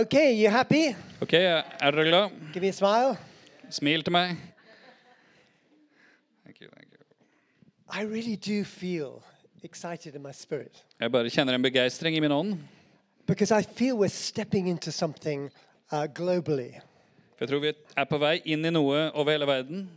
Okay, you happy? Ok, er dere glad? Give me a smile. Smil til meg. Thank you, thank you. I really do feel excited in my spirit Jeg bare kjenner en begeistring i min ånd. because I feel we're stepping into something uh, globally. For jeg tror vi er på vei inn i noe over hele verden.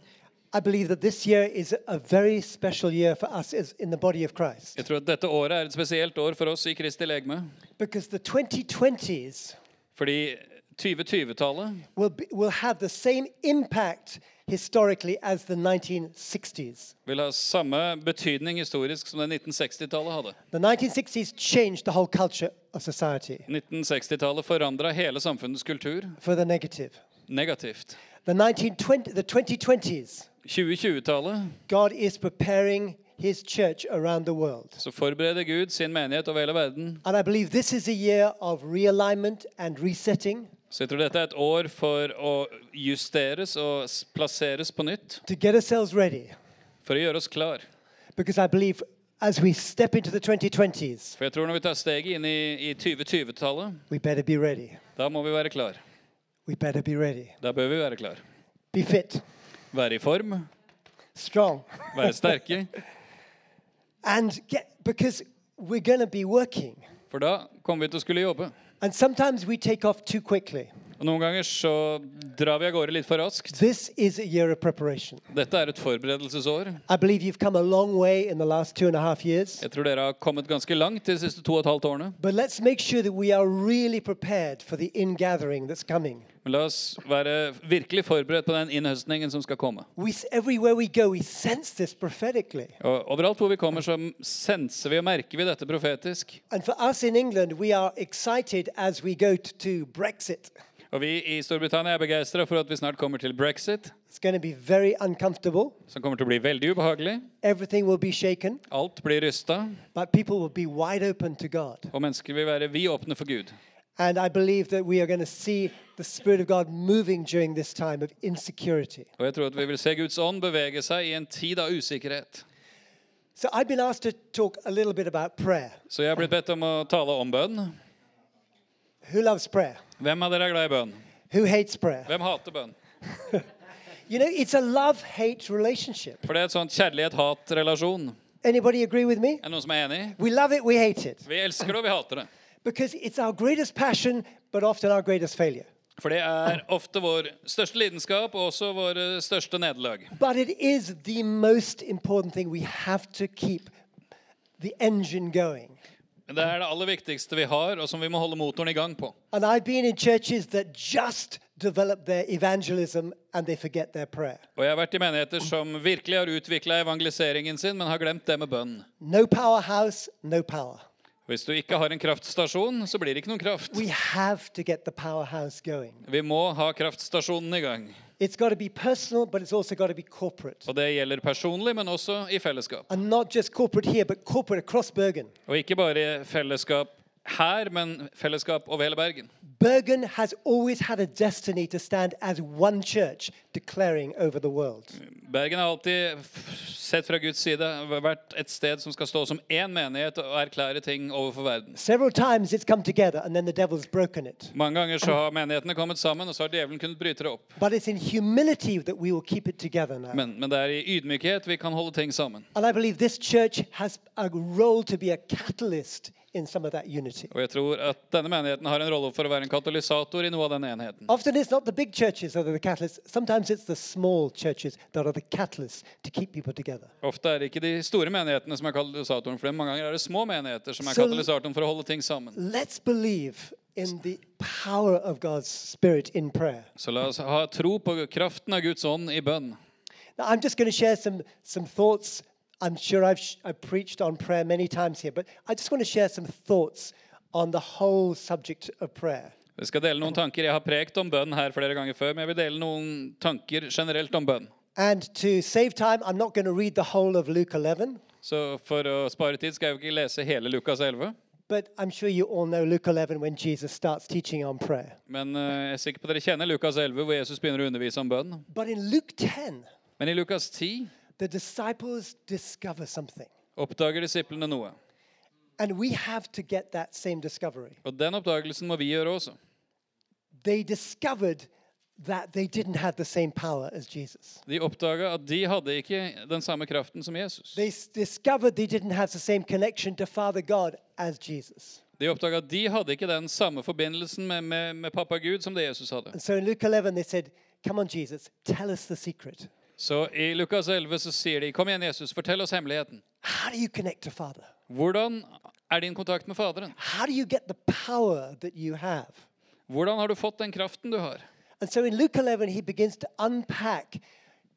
I believe that this year is a very special year for us as in the body of Christ Jeg tror at dette året er et spesielt år for oss i Kristi legeme. because the 2020s Fordi 2020-tallet will, will have the same impact historically as the 1960s. vil ha samme betydning historisk som det 1960-tallet hadde. The 1960s changed the whole culture of society 1960-tallet forandra hele samfunnets kultur for the negative. negativt. The 1920, the 2020s, 2020-tallet God is preparing his church around the world. så forbereder Gud sin menighet over hele verden. And I believe this is a year of realignment and resetting Så jeg tror dette er et år for å justeres og s- plasseres på nytt. to get ourselves ready. For å gjøre oss klar. Because I believe as we step into the 2020s, For jeg tror når vi tar steget inn i, i 2020-tallet, we better be ready. da må vi være klar. We better be ready. Da bør vi være klar. Be fit, Være i form, strong, være sterke. and get because we're going to be working. For da kommer vi til å skulle jobbe. And sometimes we take off too quickly. Og noen ganger så drar vi av gårde litt for raskt. This is a year of preparation. Dette er et forberedelsesår. I believe you've come a long way in the last two and a half years. Jeg tror dere har kommet ganske langt de siste to og et halvt årene. But let's make sure that we are really prepared for the ingathering that's coming. Men la oss være virkelig forberedt på den innhøstningen som skal komme. We, everywhere we go, we sense this prophetically. Og overalt hvor vi kommer, så senser vi og merker vi dette profetisk. And for us in England, we are excited as we go to Brexit. Og vi i Storbritannia er begeistra for at vi snart kommer til brexit, It's going to be very uncomfortable. som kommer til å bli veldig ubehagelig. Everything will be shaken, Alt blir rysta, but people will be wide open to God. og mennesker vil være vidåpne for Gud. And I believe that we are going to see the Spirit of God moving during this time of insecurity. Og jeg tror at vi vil se Guds ånd bevege seg i en tid av usikkerhet. So I've been asked to talk a little bit about prayer. Så jeg har blitt bedt om å tale om bønn. Who loves prayer? Hvem av dere er glad i bønn? Who hates prayer? Hvem hater bønn? You know, it's a love-hate relationship. For det er et sånt kjærlighet-hat-relasjon. Anybody agree with me? Er det noen som er enig? We love it, we hate it. Vi elsker det, og vi hater det. Because it's our greatest passion, but often our greatest failure. For det er ofte vår største lidenskap og også våre største nederlag. But it is the most important thing. We have to keep the engine going. Det er det aller viktigste vi har, og som vi må holde motoren i gang på. And I've been in churches that just develop their evangelism and they forget their prayer. Og jeg har vært i menigheter som virkelig har utvikla evangeliseringen sin, men har glemt det med bønn. No powerhouse, no power. Hvis du ikke har en kraftstasjon, så blir det ikke noen kraft. We have to get the powerhouse going. Vi må ha kraftstasjonen i gang. It's got to be personal, but it's also got to be corporate. Og det gjelder personlig, men også i fellesskap. And not just corporate here, but corporate across Bergen. Og ikke bare fellesskap her, men fellesskap over hele Bergen. Bergen has always had a destiny to stand as one church declaring over the world. Bergen har alltid, sett fra Guds side, vært et sted som skal stå som én menighet og erklære ting overfor verden. Several times it's come together and then the devil's broken it. Mange ganger så har menighetene kommet sammen, og så har djevelen kunnet bryte det opp. But it's in humility that we will keep it together now. Men, men det er i ydmykhet vi kan holde ting sammen. And I believe this church has a role to be a catalyst in some of that unity. Og jeg tror at denne menigheten har en rolle for å være en katalysator i noe av den enheten. Often it's not the big churches that are the catalysts, sometimes it's the small churches that are the catalysts to keep people together. Ofte er det ikke de store menighetene som er katalysatoren for dem. Mange ganger er det små menigheter som er katalysatoren for å holde ting sammen. Let's believe in the power of God's Spirit in prayer. Så la oss ha tro på kraften av Guds ånd i bønn. Now, I'm just going to share some, some thoughts. I'm sure I've, sh- I've preached on prayer many times here, but I just want to share some thoughts on the whole subject of prayer. Vi skal dele noen tanker. Jeg har prekt om bønn her flere ganger før, men jeg vil dele noen tanker generelt om bønn. And to save time, I'm not going to read the whole of Luke 11, Så for å spare tid skal jeg jo ikke lese hele Lukas 11. but I'm sure you all know Luke 11 when Jesus starts teaching on prayer. Men eh, jeg er sikker på at dere kjenner Lukas 11, hvor Jesus begynner å undervise om bønn. But in Luke 10, Men i Lukas 10 the disciples discover something. oppdager disiplene noe. And we have to get that same discovery. Og den oppdagelsen må vi gjøre også. They discovered that they didn't have the same power as Jesus. De oppdaga at de hadde ikke den samme kraften som Jesus. They discovered they didn't have the same connection to Father God as Jesus. De oppdaga at de hadde ikke den samme forbindelsen med, med, med pappa Gud som det Jesus hadde. And so in Luke 11, they said, Come on, Jesus, tell us the secret. Så i Lukas 11 så sier de, kom igjen Jesus, fortell oss hemmeligheten. How do you connect to Father? Hvordan er din kontakt med Faderen? How do you get the power that you have? Hvordan har du fått den kraften du har? And so in Luke 11, he begins to unpack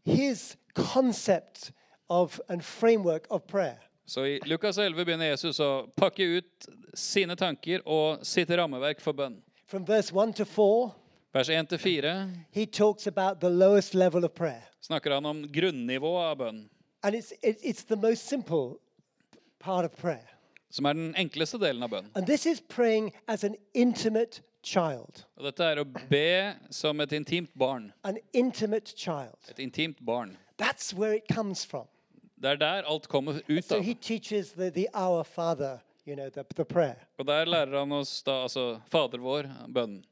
his concept of and framework of prayer. Så i Lukas 11 begynner Jesus å pakke ut sine tanker og sitt rammeverk for bønn. From verse 1 to 4, Vers 1-4 he talks about the lowest level of prayer. snakker han om grunnivået av bønn, And it's, it's the most simple part of prayer. som er den enkleste delen av bønn. And this is praying as an intimate child. Og dette er å be som et intimt barn. An intimate child. Et intimt barn. That's where it comes from. Det er der alt kommer ut So av. he teaches the, the Our Father, you know, the, the prayer. Og der lærer han oss da altså Fader vår, bønnen.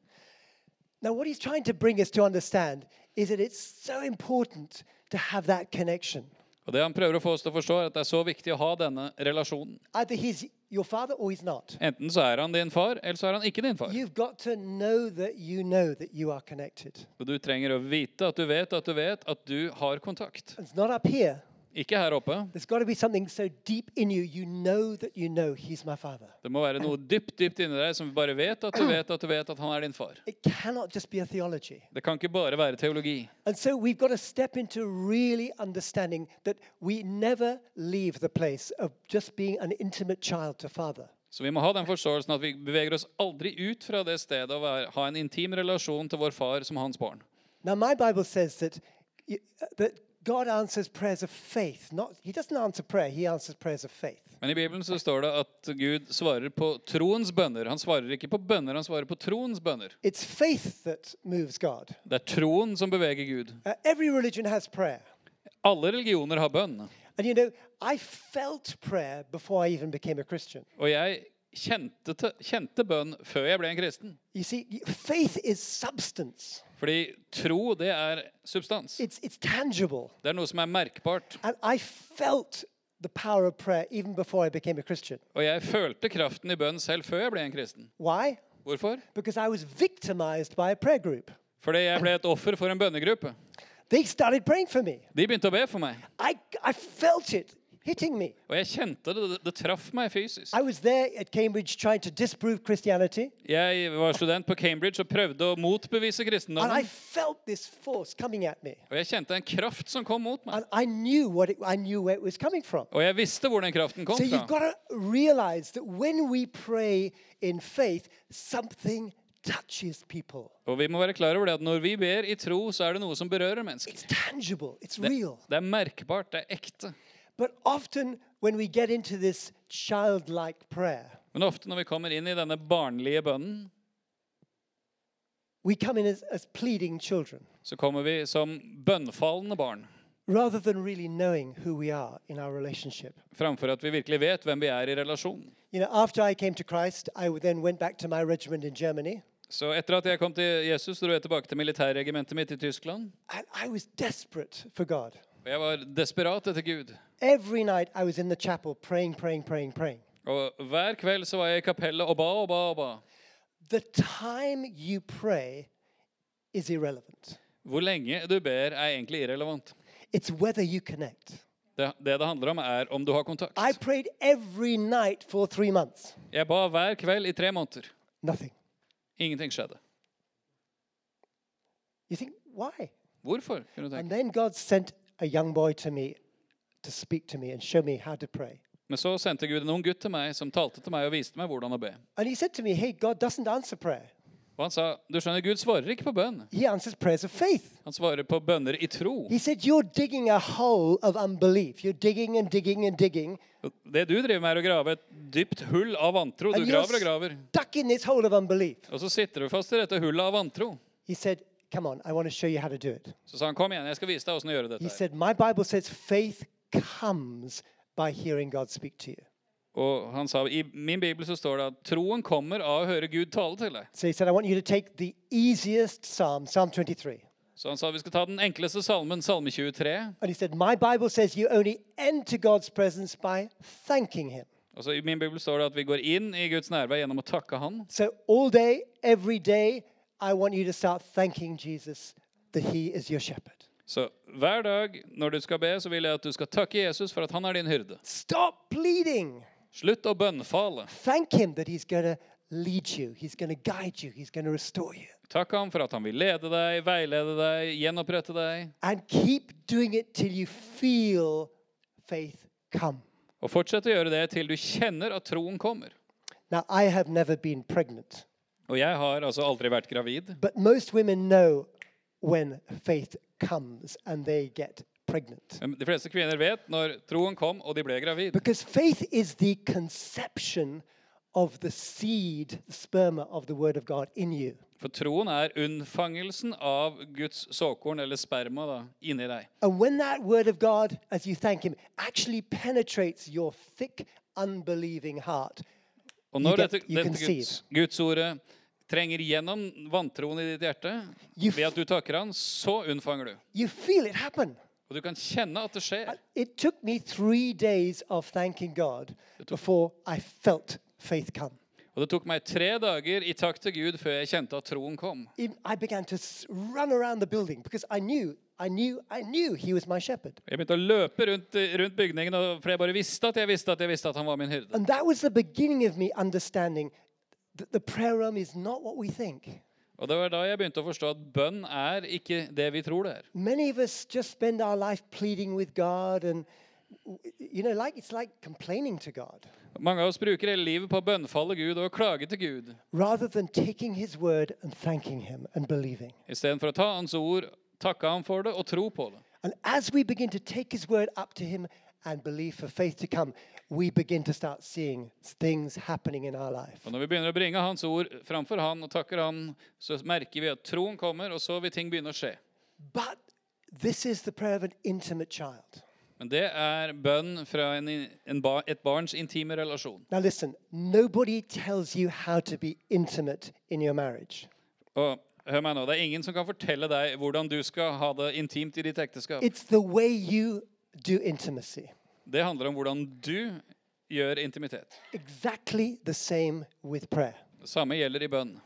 Now, what he's trying to bring us to understand is that it's so important to have that connection. Og det han prøver å få oss til å forstå, er at det er så viktig å ha denne relasjonen. Either he's your father or he's not. Enten så er han din far, eller så er han ikke din far. You've got to know that you know that you are connected. Og du trenger å vite at du vet at du vet at du har kontakt. It's not up here. Ikke her oppe. There's got to be something so you, you know you know he's my father. Det må være noe dypt, dypt inni deg som bare vet at du vet at du vet at han er din far. It cannot just be a theology. Det kan ikke bare være teologi. So we've got to step into really understanding that we never leave the place of just being an intimate child to father. Så vi må ha den forståelsen at vi beveger oss aldri ut fra det stedet å ha en intim relasjon til vår far som hans barn. Now, my Bible says that, that God answers prayers of faith. Not, he doesn't answer prayer, he answers prayers of faith. Men i Bibelen så står det at Gud svarer på troens bønner. Han svarer ikke på bønner, han svarer på troens bønner. It's faith that moves God. Det er troen som beveger Gud. Uh, every religion has prayer. Alle religioner har bønn. And you know, I felt prayer before I even became a Christian. Og jeg kjente, kjente bønn før jeg ble en kristen. You see, faith is substance, Fordi tro, det er substans. it's, it's tangible. Det er noe som er merkbart. And I felt the power of prayer even before I became a Christian. Og jeg følte kraften i bønn selv før jeg ble en kristen. Why? Hvorfor? Because I was victimized by a prayer group. Fordi jeg ble et offer for en bønnegruppe. They started praying for me. De begynte å be for meg. I, I felt it hitting me. Og jeg kjente det. Det, det traff meg fysisk. I was there at Cambridge trying to disprove Christianity, Jeg var student på Cambridge og prøvde å motbevise and I kristendommen. felt this force coming at me. Og jeg kjente en kraft som kom mot meg. And I knew what it, I knew where it was coming from. Og jeg visste hvor den kraften kom So you've got to realize that when we pray in faith, something touches people. Og vi må være klar over det at når vi ber i tro, så er det noe som berører mennesker. It's tangible, it's Det, det er merkbart, det er ekte. But often when we get into this childlike prayer, Men ofte når vi kommer inn i denne barnlige bønnen, we come in as, as pleading children så kommer vi som bønnfallende barn. rather than really knowing who we are in our relationship. Framfor at vi virkelig vet hvem vi er i relasjon. You know, after I came to Christ, I then went back to my regiment in Germany, Så etter at jeg kom til Jesus, dro jeg tilbake til militærregimentet mitt i Tyskland. and I was desperate for God. Og jeg var desperat etter Gud. Every night I was in the chapel praying, praying, praying, praying. Og hver kveld så var jeg i kapellet og ba og ba og ba. The time you pray is irrelevant. Hvor lenge du ber, er egentlig irrelevant. It's whether you connect. Det det, det handler om, er om du har kontakt. I prayed every night for three months. Jeg ba hver kveld i tre måneder. Nothing. Ingenting skjedde. You think, why? Hvorfor? kunne du And tenke. then God sent a young boy to me to speak to me and show me how to pray. Men så sendte Gud en ung gutt til meg som talte til meg og viste meg hvordan å be. And he said to me, Hey, God doesn't answer prayer. Og han sa, du skjønner, Gud svarer ikke på bønn. He answers prayers of faith. Han svarer på bønner i tro. He said, You're digging a hole of unbelief. You're digging and digging and digging. Det du driver med, er å grave et dypt hull av vantro. Du And you're graver og graver. stuck in this hole of unbelief. Og så sitter du fast i dette hullet av vantro. He said, Come on, I want to show you how to do it. Så sa han, kom igjen, jeg skal vise deg hvordan gjøre He dette. her." said, My Bible says faith comes by hearing God speak to you. Og han sa, i min bibel så står det at troen kommer av å høre Gud tale til deg. So he said, I want you to take the easiest psalm, Psalm 23. Så han sa, vi skal ta den enkleste salmen, salme 23. And he said, My Bible says you only enter God's presence by thanking Him. Og så I min bibel står det at vi går inn i Guds nærvær gjennom å takke Han. So all day, every day, I want you to start thanking Jesus that He is your shepherd. Så hver dag når du skal be, så vil jeg at du skal takke Jesus for at han er din hyrde. Stop pleading. Slutt å bønnfale. Thank Him that He's going to lead you, He's going to guide you, He's going to restore you. Takk ham for at han vil lede deg, veilede deg, gjenopprette deg. And keep doing it till you feel faith come. Og fortsett å gjøre det til du kjenner at troen kommer. Now, I have never been pregnant, Og jeg har altså aldri vært gravid. but most women know when faith comes and they get pregnant. Men De fleste kvinner vet når troen kom og de ble gravid. Because faith is the conception of the seed, the sperma of the Word of God in you. For troen er unnfangelsen av Guds såkorn, eller sperma, da, inni deg. And when that Word of God, as you thank Him, actually penetrates your thick, unbelieving heart, Og når get- dette, dette. Guds, Guds ordet trenger gjennom vantroen i ditt hjerte, ved at du takker han, så unnfanger du. you feel it. Og du kan kjenne at det skjer. It took me three days of thanking God before I felt faith come. Og det tok meg tre dager i takk til Gud før jeg kjente at troen kom. I began to run around the building because I knew, I knew, I knew He was my shepherd. Jeg begynte å løpe rundt, rundt bygningen, for jeg bare visste at jeg visste at jeg visste at han var min hyrde. And that was the beginning of me understanding that the prayer room is not what we think. Og det var da jeg begynte å forstå at bønn er ikke det vi tror det er. Many of us just spend our life pleading with God and you know like it's like complaining to God Mange av oss bruker hele livet på å bønnfalle Gud og klage til Gud, rather than taking his word and thanking him and believing. istedenfor å ta hans ord, takke ham for det og tro på det. And as we begin to take his word up to him and believe for faith to come, we begin to start seeing things happening in our life. Og Når vi begynner å bringe hans ord framfor han og takker han, så merker vi at troen kommer, og så vil ting begynne å skje. But this is the prayer of an intimate child. Men det er bønn fra en, en et barns intime relasjon. Now listen, nobody tells you how to be intimate in your marriage. Og hør meg nå, Det er ingen som kan fortelle deg hvordan du skal ha det intimt i ditt ekteskap. It's the way you do intimacy. Det handler om hvordan du gjør intimitet. Exactly the same with prayer. Samme gjelder i bønn.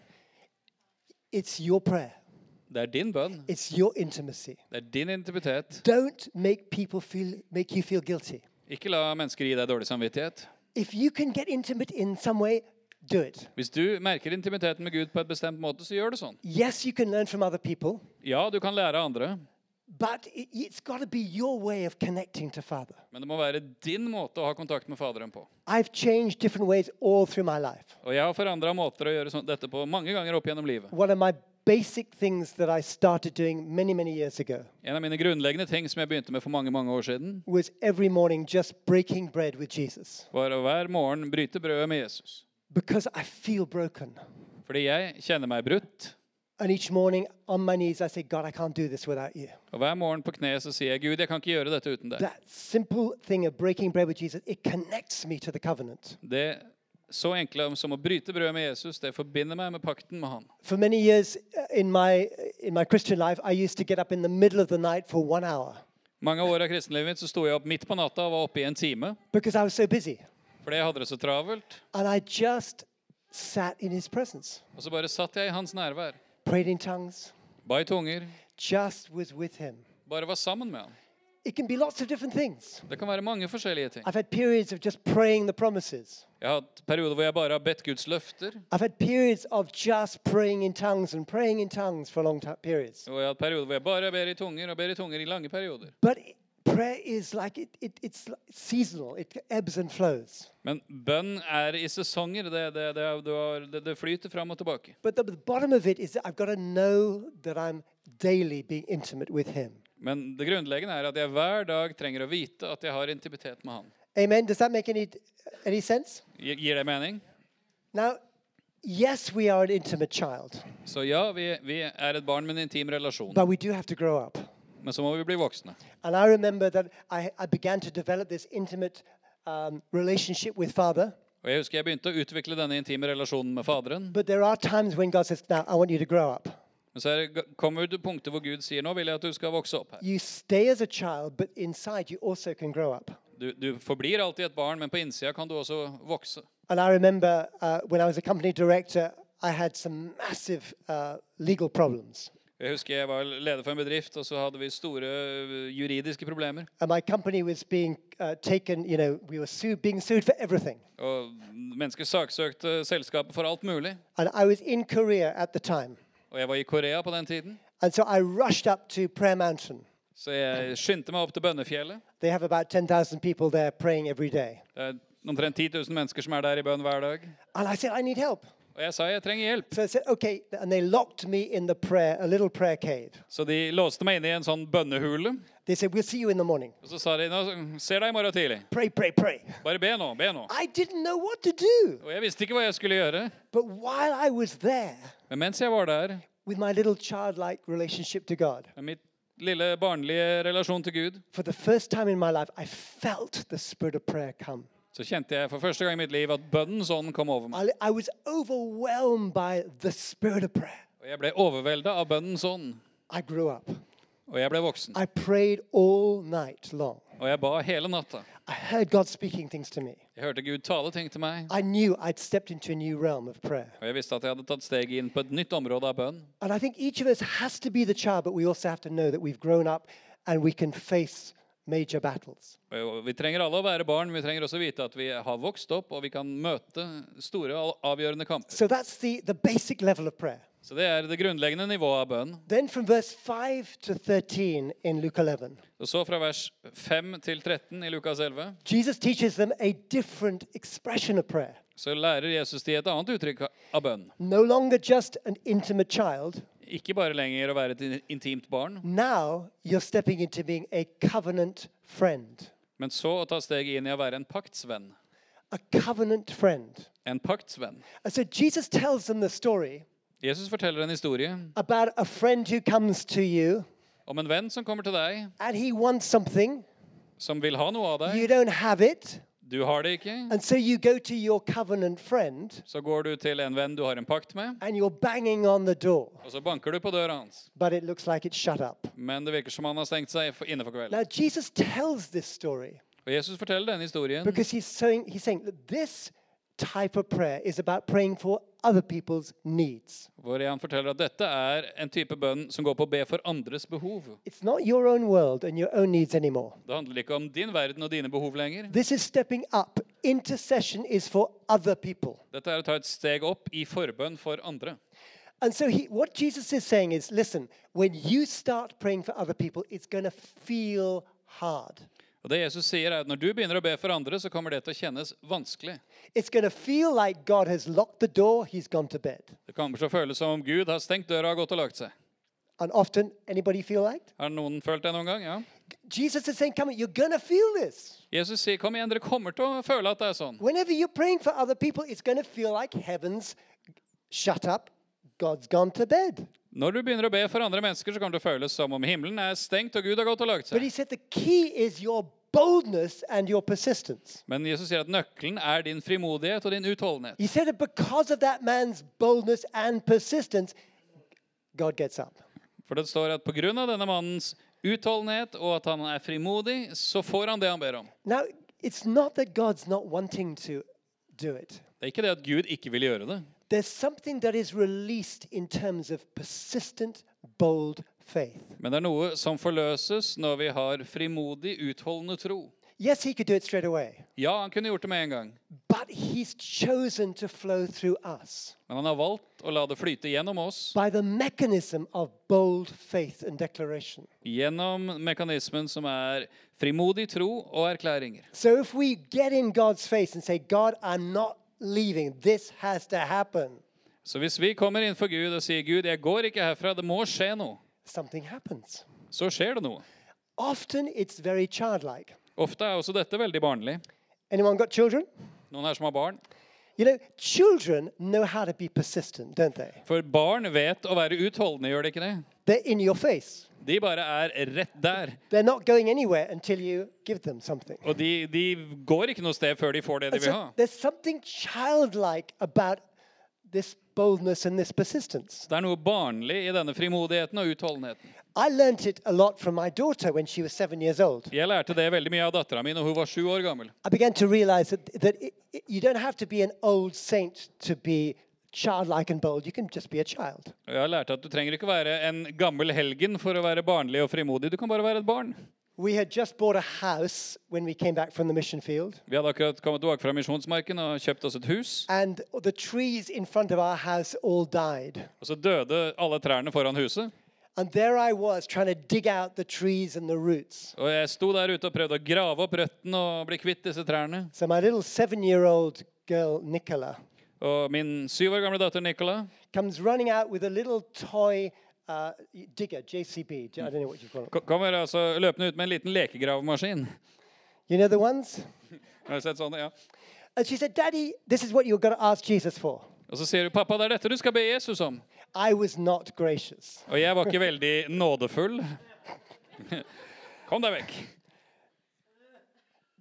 It's your prayer. Det er din bønn. It's your intimacy. Det er din intimitet. Don't make people feel make you feel guilty. Ikke la mennesker gi deg dårlig samvittighet. If you can get intimate in some way, do it. Hvis du merker intimiteten med Gud på et bestemt måte, så gjør det sånn. Yes, you can learn from other people, Ja, du kan lære av andre, but it, it's got to be your way of connecting to Father. men det må være din måte å ha kontakt med Faderen på. I've changed different ways all through my life. Og jeg har forandra måter å gjøre sånn, dette på mange ganger opp gjennom livet. One of my basic things that I started doing many, many years ago En av mine grunnleggende ting som jeg begynte med for mange mange år siden, was every morning just breaking bread with Jesus var å hver morgen bryte brødet med Jesus. Because I feel broken. Fordi jeg kjenner meg brutt. And each morning on my knees, I say, God, I can't do this without you. Og hver morgen på kne så sier jeg, Gud, jeg kan ikke gjøre dette uten deg. That simple thing of breaking bread with Jesus, it connects me to the covenant. Det så enkle som å bryte brødet med Jesus, det forbinder meg med pakten med han. For many years uh, in my, in my Christian life, I used to get up in the middle of the night for one hour Mange år av kristenlivet mitt så sto jeg opp midt på natta og var oppe i en time. because I was so busy. Fordi jeg hadde det så travelt. And I just sat in his presence, Og så bare satt jeg i hans nærvær. prayed in tongues, Ba i tunger. just was with him. Bare var sammen med ham. It can be lots of different things. Det kan være mange forskjellige ting. I've had periods of just praying the promises. Jeg har hatt perioder hvor jeg bare har bedt Guds løfter. I've had periods of just praying in tongues and praying in tongues for long periods. Og jeg har hatt perioder hvor jeg bare ber i tunger og ber i tunger i lange perioder. But like it, it, it's seasonal, it ebbs and flows. Men bønn er i sesonger. Det, det, det, det, flyter fram og tilbake. Men det grunnleggende er at jeg hver dag trenger å vite at jeg har intimitet med han. Amen. Does that make any, any sense? Gir det mening? Now, yes, we are an intimate child, Så ja, vi, vi er et barn med en intim relasjon. but we do have to grow up. Men så må vi bli voksne. And I remember that I, I began to develop this intimate um, relationship with Father. Og jeg husker jeg begynte å utvikle denne intime relasjonen med Faderen. But there are times when God says, Now, I want you to grow up. Men så er det, kommer det punkter hvor Gud sier nå vil jeg at du skal vokse opp her. You stay as a child, but inside you also can grow up. Du, du forblir alltid et barn, men på innsida kan du også vokse. And I remember uh, when I was a company director, I had some massive uh, legal problems. Jeg husker jeg var leder for en bedrift, og så hadde vi store juridiske problemer. Being uh, taken, you know, we were sued, being sued for everything. Og mennesker saksøkte selskapet for alt mulig. And I was in Korea at the time. Og jeg var i Korea på den tiden, so I rushed up to Prayer Mountain. så jeg skyndte meg opp til Bønnefjellet. They have about 10,000 people there praying every day. Det er omtrent 10 000 mennesker som er der i bønn hver dag. And I said, I need help. Og jeg sa jeg trenger hjelp. So I said, okay. And they locked me in the prayer, a little prayer cave. Så de låste meg inne i en sånn bønnehule. They said, we'll see you in the morning. Og så sa de nå ser deg i morgen tidlig. Pray, pray, pray. Bare be nå, be nå. I didn't know what to do. Og jeg visste ikke hva jeg skulle gjøre. But while I was there Men mens jeg var der, with my little childlike relationship to God, med mitt lille barnlige relasjon til Gud, for the first time in my life, I felt the spirit of prayer come. Så kjente jeg for første gang i mitt liv at bønnens ånd kom over meg. I, was overwhelmed by the spirit of prayer. Og jeg ble overvelda av bønnens ånd. I grew up. Og jeg ble voksen. I prayed all night long. Og jeg ba hele natta. I heard God speaking things to me. Jeg hørte Gud tale ting til meg. I knew I'd stepped into a new realm of prayer. Og jeg visste at jeg hadde tatt steget inn på et nytt område av bønn. And I think each of us has to be the child, but we also have to know that we've grown up and we can face major battles. Vi trenger alle å være barn, men vi trenger også vite at vi har vokst opp, og vi kan møte store, avgjørende kamper. So that's the, the basic level of prayer. Så det er det grunnleggende nivået av bønn. Then from verse 5 to 13 in Luke 11, Og så fra vers 5 til 13 i Lukas 11, Jesus teaches them a different expression of prayer. så lærer Jesus de et annet uttrykk av bønn. No longer just an intimate child. Ikke bare lenger å være et intimt barn, Now you're stepping into being a covenant friend. men så å ta steget inn i å være en paktsvenn. A covenant friend. En paktsvenn. And so Jesus tells them the story Jesus forteller en historie about a friend who comes to you om en venn som kommer til deg, and he wants something. som vil ha noe av You deg. don't have it. Du har det ikke. And so you go to your covenant friend Så går du til en venn du har en pakt med, and you're banging on the door. og så banker du på døra hans. But it looks like it's shut up. Men det virker som han har stengt seg inne for kvelden. Now, Jesus tells this story Og Jesus forteller denne historien because he's saying, he's saying that this type of prayer is about praying for other people's needs. hvor han forteller at dette er en type bønn som går på å be for andres behov. It's not your own world and your own needs anymore. Det handler ikke om din verden og dine behov lenger. This is stepping up. Intercession is for other people. Dette er å ta et steg opp i forbønn for andre. And so he, what Jesus is saying is listen, when you start praying for other people, it's going to feel hard. Og det Jesus sier er at Når du begynner å be for andre, så kommer det til å kjennes vanskelig. Like door. Det kommer til å føles som om Gud har stengt døra og gått og lagt seg. And often, anybody feel like? Har noen følt det noen gang? Ja. Jesus is saying, come on, you're going feel this. Jesus sier, 'Kom igjen, dere kommer til å føle at det er sånn'. Whenever you're praying for other people, it's to feel like heaven's shut up, God's gone to bed. Når du begynner å be for andre mennesker, så kan det føles som om himmelen er stengt og Gud har gått og lagt seg. Men Jesus sier at nøkkelen er din frimodighet og din utholdenhet. He said that because of that man's boldness and persistence, God gets up. For det står at pga. denne mannens utholdenhet og at han er frimodig, så får han det han ber om. Now, It's not that God's not wanting to do it. Det er ikke det at Gud ikke vil gjøre det. There's something that is released in terms of persistent, bold faith. Men det er noe som forløses når vi har frimodig, utholdende tro. Yes, he could do it straight away, Ja, han kunne gjort det med en gang, but he's chosen to flow through us men han har valgt å la det flyte gjennom oss. by the mechanism of bold faith and declaration. Gjennom mekanismen som er frimodig tro og erklæringer. So if we get in God's face and say, God, I'm not leaving, this has to happen, Så hvis vi kommer inn for Gud og sier Gud, jeg går ikke herfra, det må skje noe, something happens. så skjer det noe. Often it's very childlike. Ofte er også dette veldig barnlig. Anyone got children? Noen her som har barn. You know, children know how to be persistent, don't they? For barn vet å være utholdende, gjør det ikke det? They're in your face. De bare er rett der. They're not going anywhere until you give them something. Og de, de går ikke noe sted før de får det de vil ha. there's something childlike about this boldness and this persistence. Det er noe barnlig i denne frimodigheten og utholdenheten. I learnt it a lot from my daughter when she was seven years old. Jeg lærte det veldig mye av dattera mi når hun var sju år gammel. I began to realize that, that it- you don't have to be an old saint to be childlike and bold. You can just be a child. Jeg har lært at du trenger ikke være en gammel helgen for å være barnlig og frimodig. Du kan bare være et barn. We had just bought a house when we came back from the mission field, Vi hadde akkurat kommet tilbake fra Misjonsmarken og kjøpt oss et hus. and the trees in front of our house all died. Og så døde alle trærne foran huset. And there I was trying to dig out the trees and the roots. Og jeg sto der ute og prøvde å grave opp røttene og bli kvitt disse trærne. So my little seven year old girl, Nicola, Og min syv år gamle datter Nicola comes running out with a little toy uh, digger, JCB. I don't know what you call it. kommer altså løpende ut med en liten lekegravemaskin. You know the ones? Har du sett sånne? Ja. And she said, Daddy, this is what you're going to ask Jesus for. Og så sier du, 'Pappa, det er dette du skal be Jesus om'. I was not gracious. Og jeg var ikke veldig nådefull. Kom deg vekk.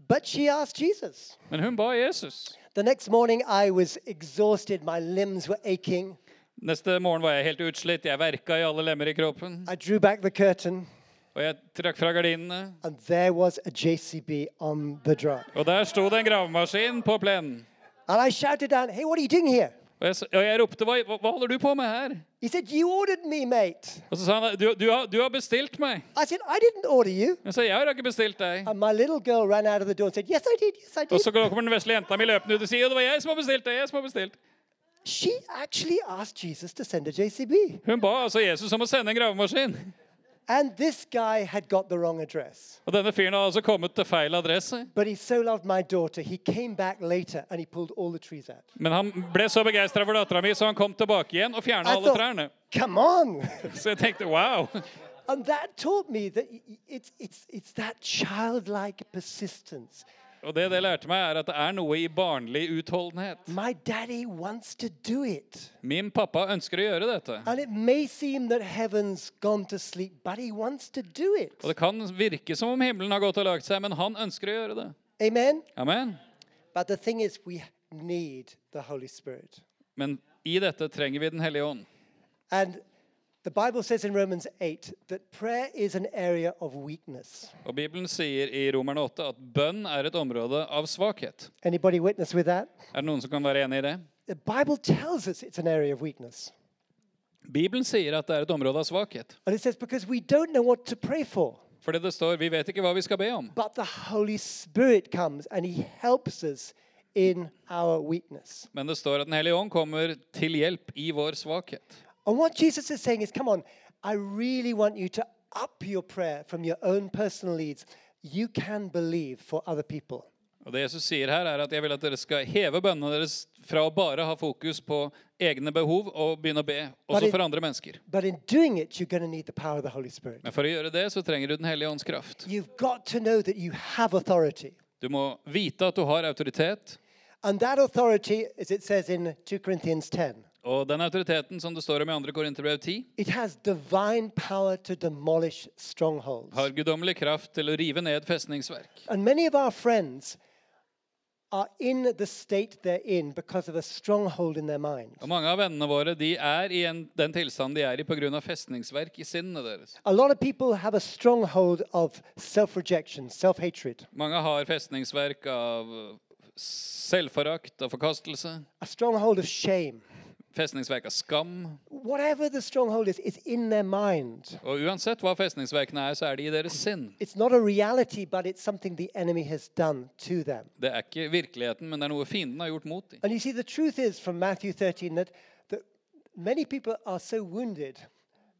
But she asked Jesus. Men hun ba Jesus. The next morning, I was exhausted. My limbs were aching. Neste morgen var jeg helt utslitt. Jeg verka i alle lemmer i kroppen. I drew back the curtain, Og jeg trakk fra gardinene. and there was a JCB on the drum. Og der sto det en gravemaskin på plenen. And I shouted down, Hey, what are you doing here? Og jeg, og jeg ropte hva, hva holder du på med her? He said, You ordered me, mate. Og så sa han du, du, har, du har bestilt meg. I said, I didn't order you. Jeg sa jeg har ikke bestilt deg. And my little girl ran out of the door and said, Yes, I did. Yes, I Og så kommer den vesle jenta mi løpende ut og sier det var jeg som har bestilt deg.' jeg som har bestilt. She actually asked Jesus to send a JCB. Hun ba altså Jesus om å sende en gravemaskin. And this guy had got the wrong address. Og denne fyren har altså kommet til feil adresse. But he so loved my daughter, he came back later and he pulled all the trees out. Men han ble så begeistra for dattera mi, så han kom tilbake igjen og fjerna I alle thought, trærne. come on. Så jeg tenkte wow. and that taught me that it's, it's, it's that childlike persistence. Og det det lærte meg, er at det er noe i barnlig utholdenhet. My daddy wants to do it. Min pappa ønsker å gjøre dette. And it may seem that heaven's gone to sleep, but he wants to do it. Og det kan virke som om himmelen har gått og lagt seg, men han ønsker å gjøre det. Amen? Amen. But the thing is, we need the Holy Spirit. Men i dette trenger vi Den hellige ånd. And the Bible says in Romans 8 that prayer is an area of weakness. Og Bibelen sier i Romerne 8 at bønn er et område av svakhet. Anybody witness with that? Er det noen som kan være enig i det? The Bible tells us it's an area of weakness. Bibelen sier at det er et område av svakhet. And it says because we don't know what to pray for. Fordi det står vi vet ikke hva vi skal be om. But the Holy Spirit comes and he helps us in our weakness. Men det står at Den hellige ånd kommer til hjelp i vår svakhet. And what Jesus is saying is, come on, I really want you to up your prayer from your own personal needs. You can believe for other people. Og Det Jesus sier her er at jeg vil at dere skal heve bønnene deres fra å bare ha fokus på egne behov og begynne å be også for andre mennesker. Men for å gjøre det så trenger du Den hellige ånds kraft. Du må vite at du har autoritet. And that authority, as it says in 2 Corinthians 10, Og den autoriteten som det står om i 2. Korinterbrev 10, it has divine power to demolish strongholds. har guddommelig kraft til å rive ned festningsverk. Og mange av vennene våre de er i en, den tilstanden de er i pga. festningsverk i sinnet deres. A lot of people have a stronghold of self Mange har festningsverk av selvforakt og forkastelse. a stronghold of shame. Festningsverk av skam. Whatever the stronghold is, it's in their mind. Og uansett hva festningsverkene er, så er de i deres sinn. It's not a reality, but it's something the enemy has done to them. Det er ikke virkeligheten, men det er noe fienden har gjort mot dem. And you see, the truth is from Matthew 13 that, that many people are so wounded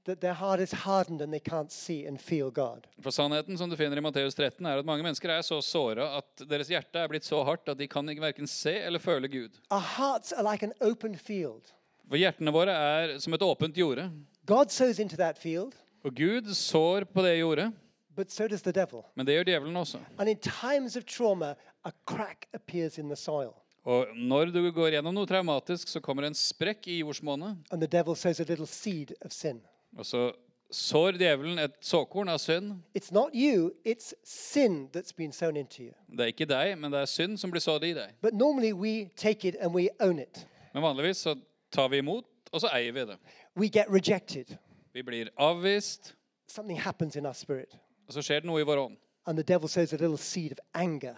that their heart is hardened and they can't see and feel God. For sannheten som du finner i Matteus 13, er at mange mennesker er så såra at deres hjerte er blitt så hardt at de kan ikke verken se eller føle Gud. Our hearts are like an open field. For hjertene våre er som et åpent jorde. God sows into that field, Og Gud sår på det jordet, but so does the devil. men det gjør djevelen også. And in times of trauma, a crack appears in the soil. Og når du går gjennom noe traumatisk, så kommer en sprekk i jordsmonnet, And the devil sows a little seed of sin. og så sår djevelen et såkorn av synd. It's not you, it's sin that's been sown into you. Det er ikke deg, men det er synd som blir sådd i deg. But normally we take it and we own it. Men vanligvis så tar vi imot, og så eier vi det. We get rejected. Vi blir avvist, Something happens in our spirit. og så skjer det noe i vår ånd. And the devil sows a little seed of anger.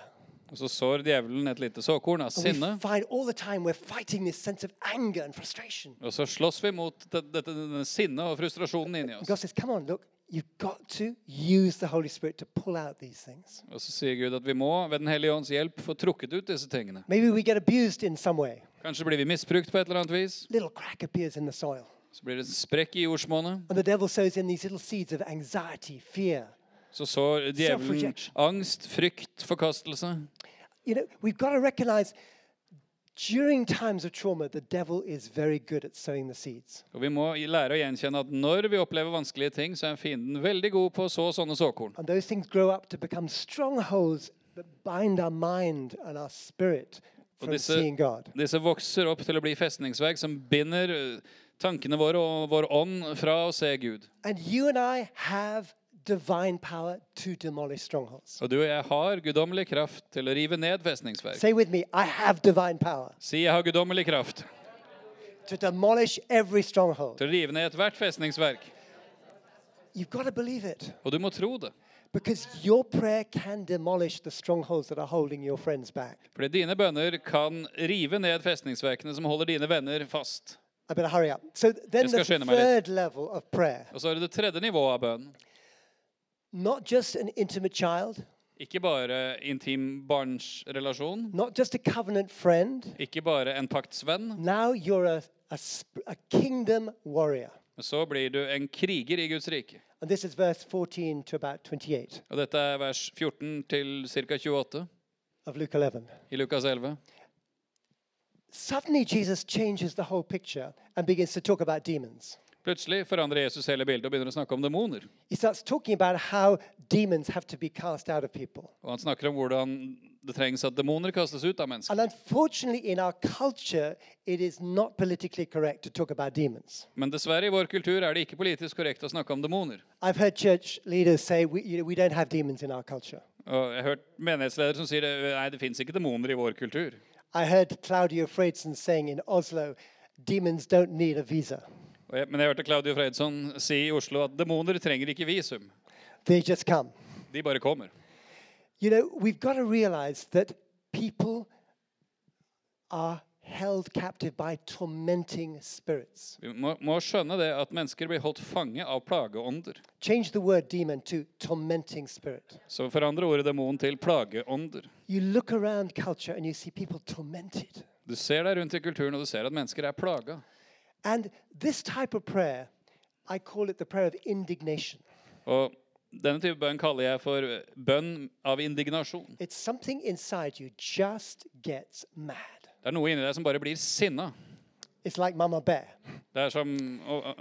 Og så sår djevelen et lite såkorn av And sinne. we find all the time we're fighting this sense of anger and frustration. Og så slåss vi mot det- dette denne sinnet og frustrasjonen inni And oss. Says, Come on, look, you've got to use the Holy Spirit to pull out these things. Og så sier Gud at vi må ved Den hellige ånds hjelp få trukket ut disse tingene. Maybe we get abused in some way. Kanskje blir vi misbrukt på et eller annet vis. Little crack appears in the soil. Så blir det en sprekk i jordsmonnet. And the devil sows in these little seeds of anxiety, fear. Så sår djevelen angst, frykt, forkastelse. You know, we've got to recognize during times of trauma, the devil is very good at sowing the seeds. Og vi må lære å gjenkjenne at når vi opplever vanskelige ting, så er fienden veldig god på å så sånne såkorn. And those things grow up to become strongholds that bind our mind and our spirit Og disse, disse vokser opp til å bli festningsverk som binder eh, tankene våre og vår ånd fra å se Gud. And you and I have divine power to demolish strongholds. Og du og jeg har guddommelig kraft til å rive ned festningsverk. Say with me, I have divine power Si jeg har guddommelig kraft to demolish every stronghold. til å rive ned ethvert festningsverk. You've got to believe it Og du må tro det. Because your prayer can demolish the strongholds that are holding your friends back. Fordi dine bønner kan rive ned festningsverkene som holder dine venner fast. I better hurry up. So then Jeg the skal skynde meg litt. third level of prayer, Og så er det det tredje nivået av bønnen. not just an intimate child, Ikke bare intim barnsrelasjon, not just a covenant friend. ikke bare en paktsvenn, Now you're a, a, sp- a kingdom warrior. men så blir du en kriger i Guds rike. And this is verse 14 to about 28 Og dette er vers 14 til ca. 28 of Luke 11. i Lukas 11. Suddenly, Jesus changes the whole picture and begins to talk about demons. Plutselig forandrer Jesus hele bildet og begynner å snakke om demoner. Og han snakker om hvordan det trengs at demoner kastes ut av mennesker. And unfortunately, in our culture, it is not politically correct to talk about demons. Men dessverre i vår kultur er det ikke politisk korrekt å snakke om demoner. I've heard church leaders say we, you know, we don't have demons in our culture. Og jeg har hørt menighetsledere som sier nei, det fins ikke demoner i vår kultur. I heard Claudio Freidson saying in Oslo, demons don't need a visa. Men jeg hørte Claudio Freidsson si i Oslo at demoner trenger ikke visum. They just come. De bare kommer. You know, we've got to realize that people are held captive by tormenting spirits. Vi må, må skjønne det at mennesker blir holdt fange av plageånder. Change the word demon to tormenting spirit. Så forandre ordet demon til plageånder. You look around culture and you see people tormented. Du ser deg rundt i kulturen, og du ser at mennesker er plaga. And this type of prayer, I call it the prayer of indignation. Og denne type bønn kaller jeg for bønn av indignasjon. It's something inside you just gets mad. Det er noe inni deg som bare blir sinna. It's like Mama Bear Det er som å, å,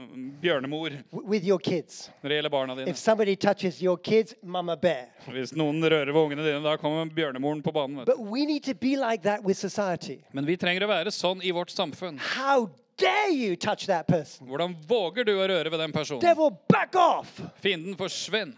bjørnemor with your kids. når det gjelder barna dine. If somebody touches your kids, Mama Bear. Hvis noen rører ved ungene dine, da kommer bjørnemoren på banen. Vet du. But we need to be like that with society. Men vi trenger å være sånn i vårt samfunn. How dare you touch that person? Hvordan våger du å røre ved den personen? Devil, back off! Fienden forsvinn.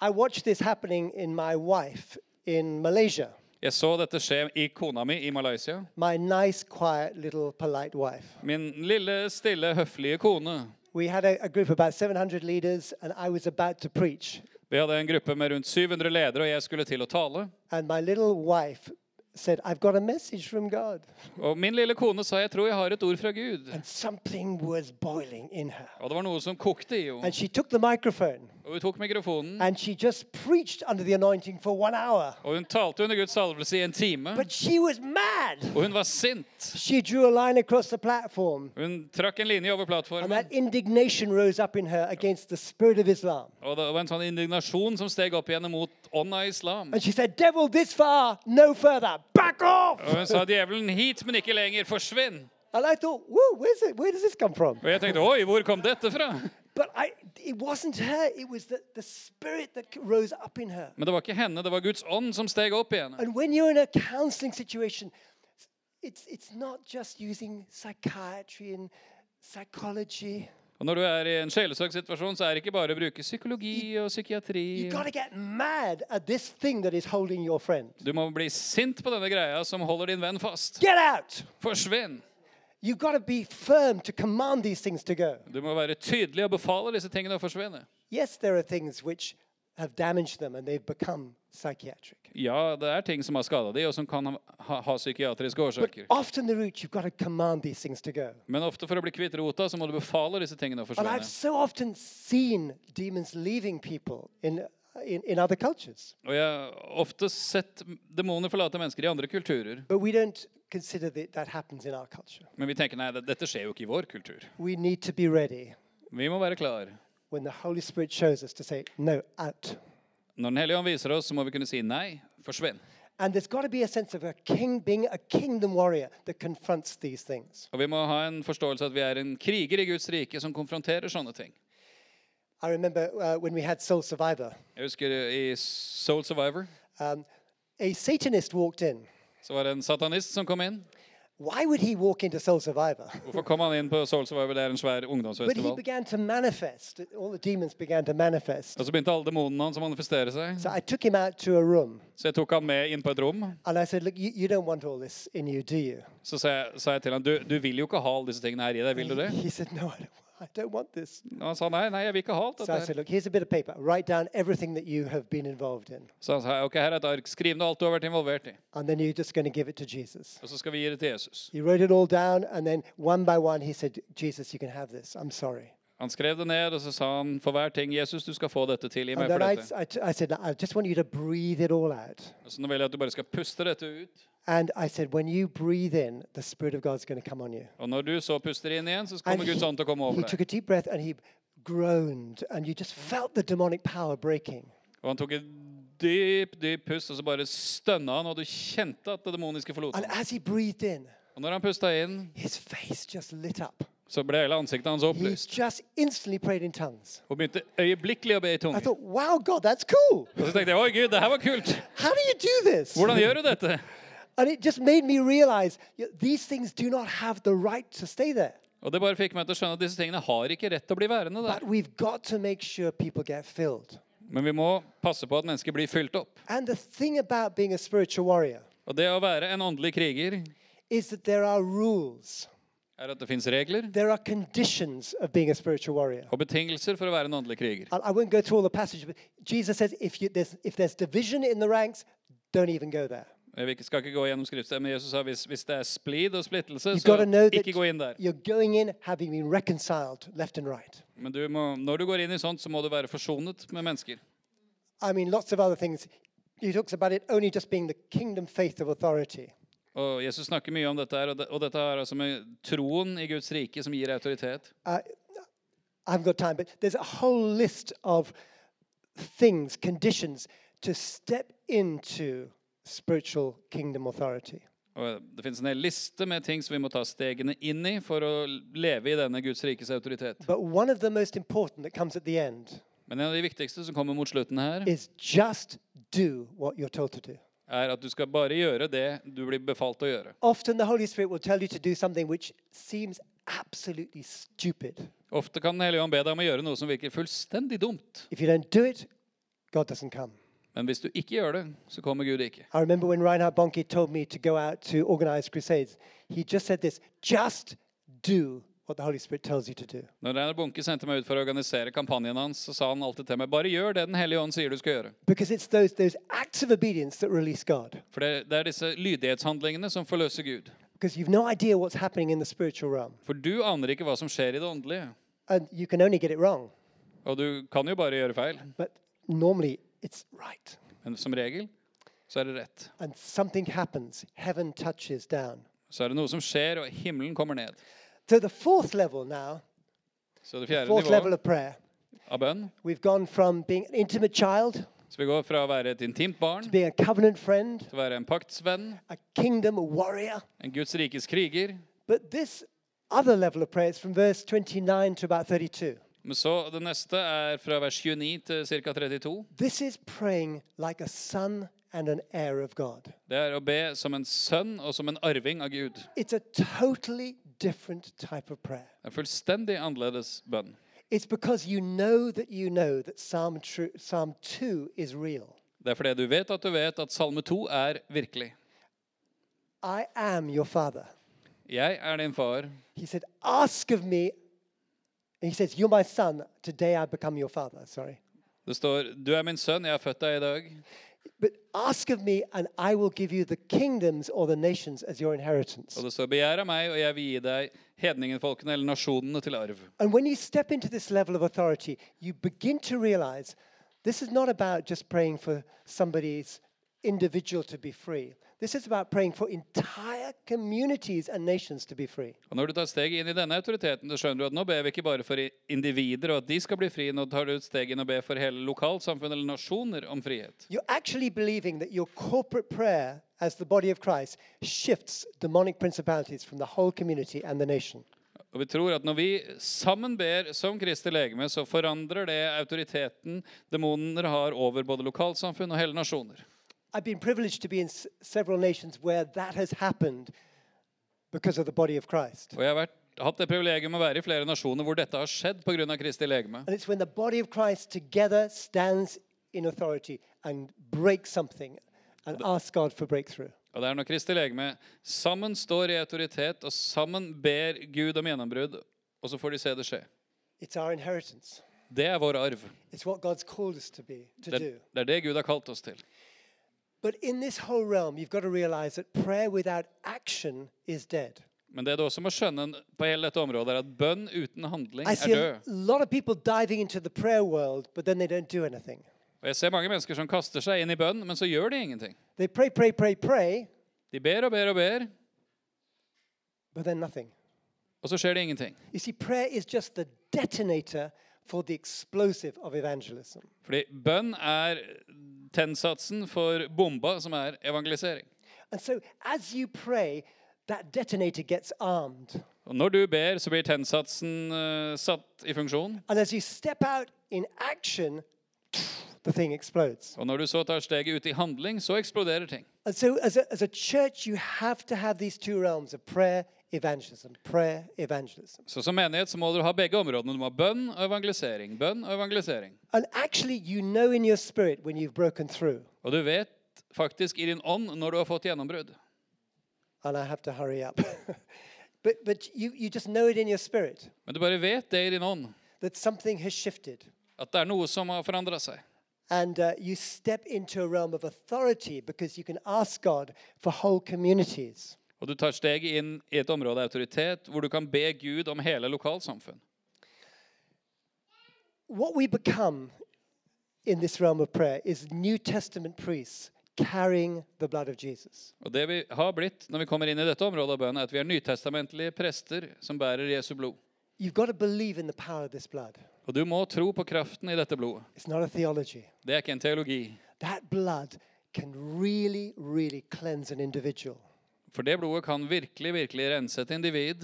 I watched this happening in my wife in Malaysia. Jeg så dette skje i kona mi i Malaysia. My nice, quiet, little, polite wife. Min lille, stille, høflige kone. We had a, a group of about 700 leaders, and I was about to preach. Vi hadde en gruppe med rundt 700 ledere, og jeg skulle til å tale. And my little wife said, I've got a message from God. Og min lille kone sa jeg tror jeg har et ord fra Gud. And something was boiling in her. Og det var noe som kokte i henne. And she took the microphone Og hun tok mikrofonen, and she just preached under the anointing for one hour. og hun talte under Guds salvelse i en time. But she was mad. Og hun var sint. She drew a line across the platform. Hun trakk en linje over And plattformen. that indignation rose up in her against the spirit of Islam. Og det var en sånn indignasjon som steg opp igjen mot ånda i islam. And she said, Devil, this far, no further. Back off! Og hun sa djevelen hit, men ikke lenger. Forsvinn. And I thought, whoa, where's it? Where does this come from? Og jeg tenkte oi, hvor kom dette fra? But I, it wasn't her. It was the, the spirit that rose up in her. Men det var ikke henne, det var Guds ånd som steg opp igjen. And when you're in a counseling situation, it's, it's not just using psychiatry and psychology. Og når du er i en sjelesorgsituasjon, så er det ikke bare å bruke psykologi og psykiatri. You've got get mad at this thing that is holding your friend. Du må bli sint på denne greia som holder din venn fast. Get out! Forsvinn! You've got to be firm to command these things to go. Du må være tydelig og befale disse tingene å forsvinne. Yes, there are things which have damaged them and they've become psychiatric. Ja, det er ting som har skada de, og som kan ha, ha psykiatriske But årsaker. often the root, you've got to command these things to go. Men ofte for å bli kvitt rota, så må du befale disse tingene å And I've forsvinne. so often seen demons leaving people in, in, in other cultures. Og jeg har ofte sett demoner forlate mennesker i andre kulturer. But we don't consider that that happens in our culture. Men vi tenker nei, det- dette skjer jo ikke i vår kultur. We need to be ready Vi må være klar. When the Holy Spirit shows us to say, no, out. Når Den hellige ånd viser oss, så må vi kunne si nei, forsvinn. And there's got to be a sense of a king being a kingdom warrior that confronts these things. Og vi må ha en forståelse at vi er en kriger i Guds rike som konfronterer sånne ting. I remember uh, when we had Soul Survivor, Jeg husker i Soul Survivor um, a Satanist walked in. så var det en satanist som kom inn. Why would he walk into Soul Survivor? Hvorfor kom han inn på Soul Survivor? Det er en svær But he ungdomsfestival. began to manifest. All the demons began to manifest. Og så begynte alle demonene hans å manifestere seg. So I took him out to a room Så jeg tok han med inn på et rom. and I said, Look, you, you don't want all this in you, do you? Så sa jeg, sa jeg til han, du, du vil jo ikke ha alle disse tingene her i deg, vil du det? He said, No, I don't, I don't want this. Og han sa nei, nei, jeg vil ikke ha alt So I dette said, her. Look, here's a bit of paper. Write down everything that you have been involved in. Så han sa ok, her er et ark, skriv ned alt du har vært involvert i. And then you're just going to give it to Jesus. Og så skal vi gi det til Jesus. He wrote it all down, and then one by one, he said, Jesus, you can have this. I'm sorry. Han skrev det ned, og så sa han for hver ting, Jesus, du skal få dette til, gi And meg for then I, dette. I, I said, I just want you to breathe it all out. Og så nå vil jeg at du bare skal puste dette ut. And I said, when you breathe in, the Spirit of God's going to come on you. Og når du så puster inn igjen, så And Guds ånd til å komme he took a deep breath and he groaned, and you just felt the demonic power breaking. Og han tok et dyp, dyp pust, og så bare stønna han, og du kjente at det demoniske forlot And ham. as he breathed in, Og når han pusta inn, his face just lit up. så ble hele ansiktet hans He opplyst. just instantly prayed in tongues. Og begynte øyeblikkelig å be i I tunger. thought, wow, God, that's cool. Og så tenkte jeg oi gud, det her var kult. How do you do this? Hvordan gjør du dette? And it just made me realize these things do not have the right to stay there. Og det bare fikk meg til å skjønne at disse tingene har ikke rett til å bli værende der. But we've got to make sure people get filled. Men vi må passe på at mennesker blir fylt opp. And the thing about being a spiritual warrior Og det å være en åndelig kriger is that there are rules, er at det fins regler there are conditions of being a spiritual warrior. og betingelser for å være en åndelig kriger. I, I won't go through all the passage, but Jesus says if, you, there's, if there's division in the ranks, don't even go there. Ikke- skal ikke gå gjennom skriftet, men Jesus sa hvis, hvis det er splid og splittelse, så ikke gå inn der. in having been reconciled left and right. Men du må, når du går inn i sånt, så må du være forsonet med mennesker. I mean, lots of other things. He talks about it only just being the kingdom faith of authority. Og Jesus snakker mye om dette her, og, det, og dette er altså med troen i Guds rike som gir autoritet. Uh, I haven't got time, but there's a whole list of things, conditions to step into spiritual kingdom authority. Og det finnes en hel liste med ting som vi må ta stegene inn i for å leve i denne Guds rikes autoritet. But one of the most important that comes at the end Men en av de viktigste som kommer mot slutten her, is just do what you're told to do. er at du skal bare gjøre det du blir befalt å gjøre. Often the Holy Spirit will tell you to do something which seems absolutely stupid. Ofte kan Den hellige ånd be deg om å gjøre noe som virker fullstendig dumt. If you don't do it, God doesn't come. Men hvis du ikke gjør det, så kommer Gud ikke. I remember when Reinhard Bonnke told me to go out to organize crusades, he just said this just do what the Holy Spirit tells you to do. Når Reinhard Bunke sendte meg ut for å organisere kampanjen hans, så sa han alltid til meg bare gjør det Den hellige ånd sier du skal gjøre. Because it's those, those acts of obedience that release God. For det, det er disse lydighetshandlingene som forløser Gud. Because you've no idea what's happening in the spiritual realm. For du aner ikke hva som skjer i det åndelige. And you can only get it wrong. Og du kan jo bare gjøre feil. But normally it's right. Men som regel så er det rett. And something happens. Heaven touches down. Så er det noe som skjer, og himmelen kommer ned. So the fourth level now, Så det fjerde fourth level of prayer, av bønn we've gone from being an intimate child Så vi går fra å være et intimt barn to being a covenant friend, til å være en paktsvenn, a kingdom warrior. en Guds rikes kriger. But this other level of prayer is from verse 29 to about 32. Men så det neste er fra vers 29 til ca. 32. This is praying like a son and an heir of God. Det er å be som en sønn og som en arving av Gud. It's a totally different type of prayer. Er fullstendig annerledes bønn. It's because you know that you know that Psalm, Psalm 2 is real. Det er fordi du vet at du vet at Salme 2 er virkelig. I am your father. Jeg er din far. He said, Ask of me. And he says, You're my son. Today I become your father. Sorry. Det står 'Du er min sønn, jeg har født deg i dag'. But ask of me, and I will give you the kingdoms or the nations as your inheritance. Og det står 'Begjær av meg, og jeg vil gi deg hedningenfolkene eller nasjonene til arv'. And when you step into this level of authority, you begin to realize this is not about just praying for somebody's individual to be free. This is about praying for entire communities and nations to be free. Og Når du tar steg inn i denne autoriteten, så skjønner du at nå ber vi ikke bare for individer og at de skal bli frie. Nå tar du et steg inn og ber for hele lokalsamfunn eller nasjoner om frihet. You're actually believing that your corporate prayer as the body of Christ shifts demonic principalities from the whole community and the nation. Og vi tror at når vi sammen ber som Kristi legeme, så forandrer det autoriteten demoner har over både lokalsamfunn og hele nasjoner. I've been privileged to be in several nations where that has happened because of the body of Christ. Og jeg har vært, hatt det privilegium å være i flere nasjoner hvor dette har skjedd pga. Kristi legeme. And it's when the body of Christ together stands in authority and breaks something and asks God for breakthrough. Og det er når Kristi legeme sammen står i autoritet og sammen ber Gud om gjennombrudd, og så får de se det skje. It's our inheritance. Det er vår arv. It's what God's called us to be, to Det, do. det er det Gud har kalt oss til. But in this whole realm, you've got to realize that prayer without action is dead. Men det du også må skjønne på hele dette området, er at bønn uten handling I er see a død. lot of people diving into the prayer world, but then they don't do anything. Og Jeg ser mange mennesker som kaster seg inn i bønn, men så gjør de ingenting. They pray, pray, pray, pray, De ber og ber og ber, but then nothing. og så skjer det ingenting. You see, prayer is just the detonator for the explosive of evangelism. Fordi bønn er tennsatsen for bomba, som er evangelisering. And so as you pray, that detonator gets armed. Og Når du ber, så blir tennsatsen uh, satt i funksjon. And as you step out in action, the thing explodes. Og når du så tar steget ut i handling, så eksploderer ting. And so as a, as a church, you have to have these two realms of prayer, evangelism, prayer, evangelism. Så som menighet så må du ha begge områdene. Du må ha bønn og evangelisering. Bønn og evangelisering. And actually, you know in your spirit when you've broken through. Og du vet faktisk i din ånd når du har fått gjennombrudd. And I have to hurry up. but but you, you just know it in your spirit Men du bare vet det i din ånd. that something has shifted. At det er noe som har forandra seg. And uh, you step into a realm of authority because you can ask God for whole communities. Og du tar steget inn i et område av autoritet hvor du kan be Gud om hele lokalsamfunn. What we become in this realm of prayer is New Testament priests carrying the blood of Jesus. Og det vi har blitt når vi kommer inn i dette området av bønnen, er at vi er nytestamentlige prester som bærer Jesu blod. You've got to believe in the power of this blood. Og du må tro på kraften i dette blodet. It's not a theology. Det er ikke en teologi. That blood can really, really cleanse an individual. For det blodet kan virkelig, virkelig rense et individ.